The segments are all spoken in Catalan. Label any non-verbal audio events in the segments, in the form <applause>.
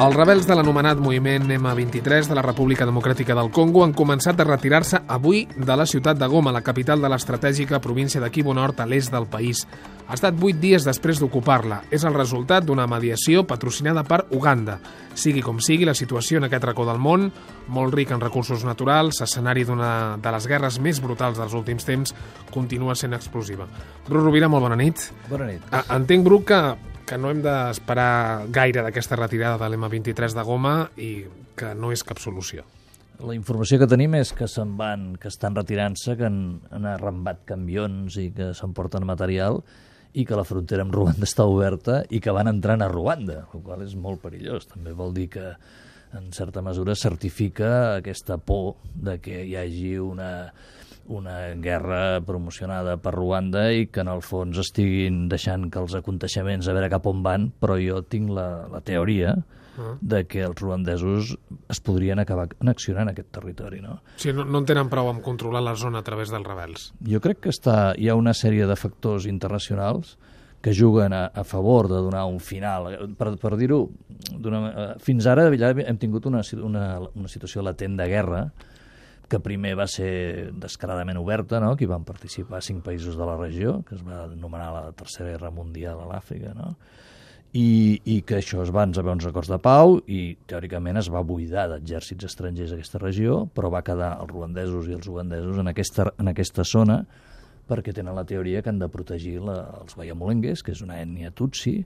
Els rebels de l'anomenat moviment M23 de la República Democràtica del Congo han començat a retirar-se avui de la ciutat de Goma, la capital de l'estratègica província de Kivu Nord a l'est del país. Ha estat vuit dies després d'ocupar-la. És el resultat d'una mediació patrocinada per Uganda. Sigui com sigui, la situació en aquest racó del món, molt ric en recursos naturals, escenari d'una de les guerres més brutals dels últims temps, continua sent explosiva. Bru Rovira, molt bona nit. Bona nit. Entenc, Bru, que, que no hem d'esperar gaire d'aquesta retirada de l'M23 de Goma i que no és cap solució. La informació que tenim és que se'n van, que estan retirant-se, que han, han arrambat camions i que s'emporten material i que la frontera amb Ruanda està oberta i que van entrant a Ruanda, el qual és molt perillós. També vol dir que, en certa mesura, certifica aquesta por de que hi hagi una, una guerra promocionada per Ruanda i que en el fons estiguin deixant que els aconteixements a veure cap on van, però jo tinc la, la teoria de que els ruandesos es podrien acabar annexionant aquest territori, no? O sigui, no, no en tenen prou amb controlar la zona a través dels rebels. Jo crec que està, hi ha una sèrie de factors internacionals que juguen a, a favor de donar un final. Per, per dir-ho, eh, fins ara ja hem tingut una, una, una situació latent de guerra que primer va ser descaradament oberta, no? que hi van participar cinc països de la regió, que es va anomenar la Tercera Guerra Mundial a l'Àfrica, no? I, i que això es van haver uns acords de pau i teòricament es va buidar d'exèrcits estrangers aquesta regió, però va quedar els ruandesos i els ugandesos en aquesta, en aquesta zona perquè tenen la teoria que han de protegir la, els baiamolengues, que és una ètnia tutsi,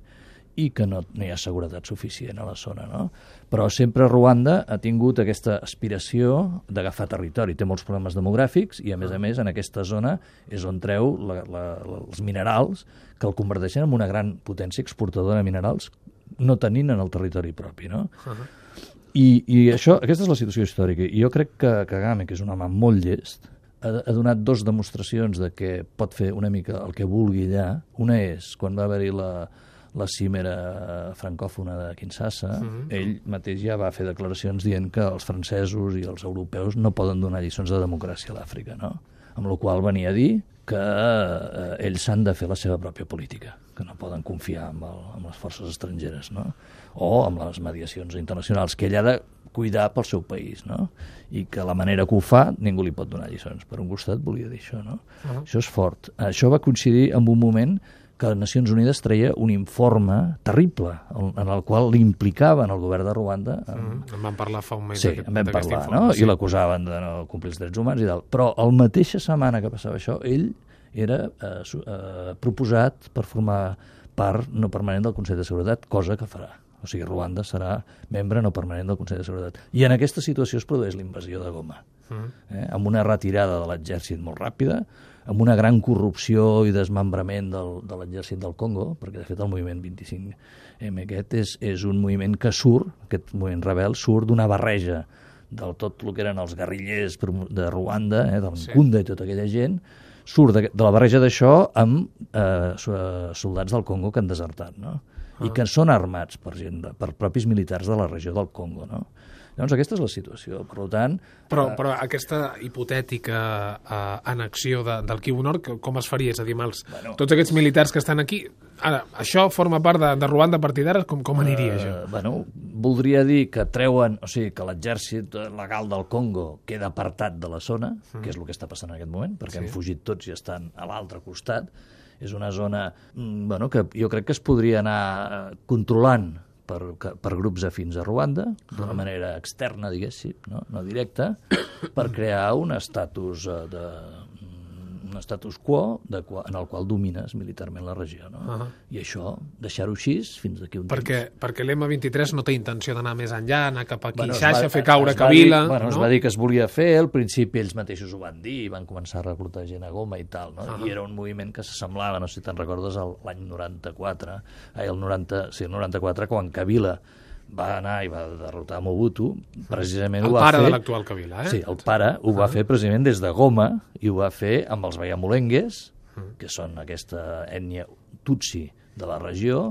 i que no, no hi ha seguretat suficient a la zona. No? Però sempre Ruanda ha tingut aquesta aspiració d'agafar territori. Té molts problemes demogràfics i, a més a més, en aquesta zona és on treu la, la, la, els minerals que el converteixen en una gran potència exportadora de minerals no tenint en el territori propi. No? I, i això, aquesta és la situació històrica. I jo crec que Kagame, que és un home molt llest, ha, ha donat dos demostracions de que pot fer una mica el que vulgui allà. Una és, quan va haver-hi la, la cimera francòfona de Kinshasa, mm -hmm. ell mateix ja va fer declaracions dient que els francesos i els europeus no poden donar lliçons de democràcia a l'Àfrica, no? Amb la qual venia a dir que eh, ells s'han de fer la seva pròpia política, que no poden confiar en, el, en les forces estrangeres, no? o amb les mediacions internacionals, que ell ha de cuidar pel seu país, no? I que la manera que ho fa ningú li pot donar lliçons. Per un costat volia dir això, no? Uh -huh. Això és fort. Això va coincidir amb un moment que les Nacions Unides treia un informe terrible en el qual l'implicaven el govern de Ruanda en, Mm. En vam parlar fa un mes Sí, d'aquest- en vam parlar, informe, no? sí. I l'acusaven de no complir els drets humans i tal. Però el mateixa setmana que passava això, ell era eh, su- eh, proposat per formar part no permanent del Consell de Seguretat, cosa que farà. O sigui, Ruanda serà membre no permanent del Consell de Seguretat. I en aquesta situació es produeix la invasió de Goma, Mm. eh? amb una retirada de l'exèrcit molt ràpida, amb una gran corrupció i desmembrament del, de l'exèrcit del Congo, perquè de fet el moviment 25M aquest és, és un moviment que surt, aquest moviment rebel, surt d'una barreja del tot el que eren els guerrillers de Ruanda, eh, del Nkunda i tota aquella gent, surt de, de la barreja d'això amb eh, eh, soldats del Congo que han desertat, no? I que són armats per, gent de, per propis militars de la regió del Congo, no? Llavors, aquesta és la situació. Per tant, Però, però aquesta hipotètica uh, annexió de, del Kivu Nord, com es faria? És a dir, els, bueno, tots aquests militars que estan aquí... Ara, això forma part de, de Ruanda a partir d'ara? Com, com aniria, això? Eh, bueno, voldria dir que treuen, o sigui, que l'exèrcit legal del Congo queda apartat de la zona, mm. que és el que està passant en aquest moment, perquè sí. han fugit tots i estan a l'altre costat. És una zona mm, bueno, que jo crec que es podria anar eh, controlant per, per grups afins a Ruanda, d'una manera externa, diguéssim, no, no directa, per crear un estatus eh, de un status quo de, qua- en el qual domines militarment la regió. No? Ahà. I això, deixar-ho així fins d'aquí un Perquè, perquè l'M23 no té intenció d'anar més enllà, anar cap aquí, Bueno, es Xaixa, va- fer caure es va dir-. Bueno, es no? va dir que es volia fer, al principi ells mateixos ho van dir, i van començar a reclutar gent a Goma i tal, no? I era un moviment que s'assemblava, no sé si te'n recordes, al- l'any 94, ai, el 90, sí, el 94, quan Kabila va anar i va derrotar Mobutu, precisament El ho va pare fer... de l'actual Kabila, eh? Sí, el pare ho va fer precisament des de Goma i ho va fer amb els baiamolengues, que són aquesta ètnia tutsi de la regió,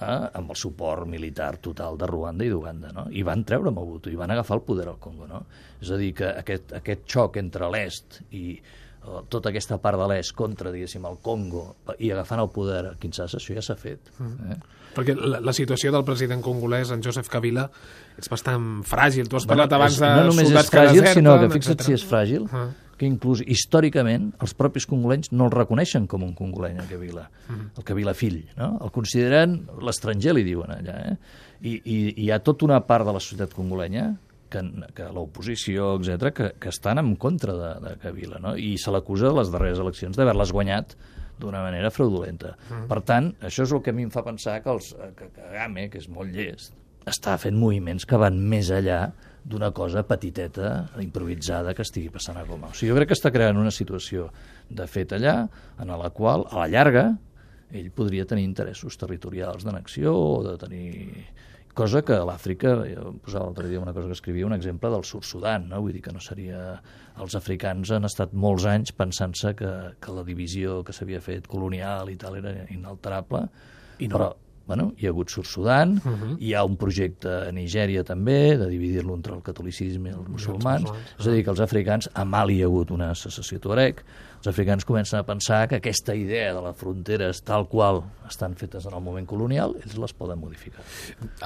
eh, amb el suport militar total de Ruanda i d'Uganda, no? I van treure Mobutu i van agafar el poder al Congo, no? És a dir, que aquest, aquest xoc entre l'est i tota aquesta part de l'est contra, diguéssim, el Congo i agafant el poder a Kinshasa, això ja s'ha fet. Mm. Eh? Perquè la, la situació del president congolès, en Joseph Kabila, és bastant fràgil. Tu has parlat bueno, abans de no només soldats és fràgil, que deserten, sinó que fixa't etcètera. si és fràgil, Ah. que inclús històricament els propis congolens no el reconeixen com un congoleny, el Kabila, el Kabila fill, no? El consideren l'estranger, li diuen allà, eh? I, i, I hi ha tota una part de la societat congolenya que, que l'oposició, etc que, que estan en contra de, de Kabila, no? I se l'acusa a les darreres eleccions d'haver-les guanyat d'una manera fraudulenta. Mm. Per tant, això és el que a mi em fa pensar que, els, que Kagame, que és molt llest, està fent moviments que van més enllà d'una cosa petiteta, improvisada, que estigui passant a Goma. O sigui, jo crec que està creant una situació de fet allà, en la qual, a la llarga, ell podria tenir interessos territorials d'annexió o de tenir cosa que a l'Àfrica, jo posava l'altre dia una cosa que escrivia, un exemple del Sud-Sudan, no? vull dir que no seria... Els africans han estat molts anys pensant-se que, que la divisió que s'havia fet colonial i tal era inalterable, I no. però bueno, hi ha hagut Sud-Sudan, uh -huh. hi ha un projecte a Nigèria també, de dividir-lo entre el catolicisme i els musulmans, musulmans, és a dir, que els africans, a Mali hi ha hagut una secessió tuareg, els africans comencen a pensar que aquesta idea de les fronteres tal qual estan fetes en el moment colonial, ells les poden modificar.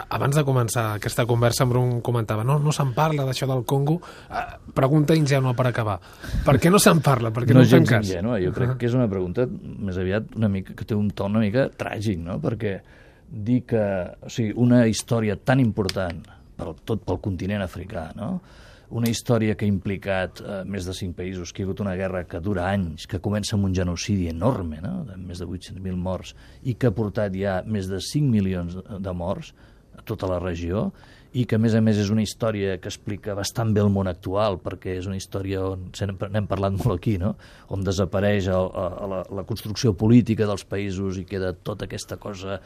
Abans de començar aquesta conversa, en Brun comentava no, no se'n parla d'això del Congo. Uh, pregunta ingènua per acabar. Per què no se'n parla? Per què no, no gens cas? ingènua, jo crec que és una pregunta més aviat una mica, que té un to una mica tràgic, no? perquè dir que o sigui, una història tan important per tot pel continent africà, no? Una història que ha implicat eh, més de cinc països, que hi ha hagut una guerra que dura anys, que comença amb un genocidi enorme, no? de més de 800.000 morts, i que ha portat ja més de 5 milions de morts a tota la regió, i que a més a més és una història que explica bastant bé el món actual, perquè és una història on n'hem parlat molt aquí, no? on desapareix el, el, la, la construcció política dels països i queda tota aquesta cosa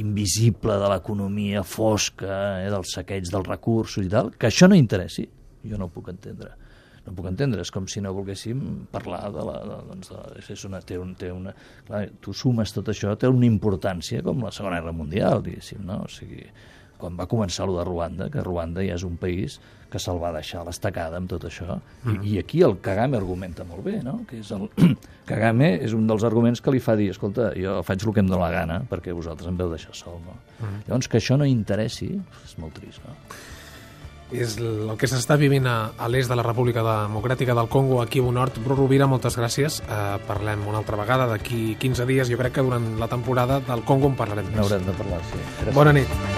invisible de l'economia fosca, eh, dels saqueig dels recursos i tal, que això no interessi, jo no ho puc entendre no puc entendre, és com si no volguéssim parlar de la... De, doncs de, és una, té un, té una, clar, tu sumes tot això, té una importància com la Segona Guerra Mundial, diguéssim, no? O sigui, quan va començar lo de Ruanda, que Ruanda ja és un país que se'l va deixar a l'estacada amb tot això, I, i aquí el Kagame argumenta molt bé, no? Que és el... <clears throat> Kagame és un dels arguments que li fa dir, escolta, jo faig el que em dóna la gana perquè vosaltres em veu deixar sol, no? Llavors, que això no interessi, és molt trist, no? És el que s'està vivint a, a l'est de la República Democràtica del Congo, aquí a Nord. Bru Rovira, moltes gràcies. Eh, parlem una altra vegada d'aquí 15 dies. Jo crec que durant la temporada del Congo en parlarem més. N'haurem de parlar, sí. Gràcies. Bona nit.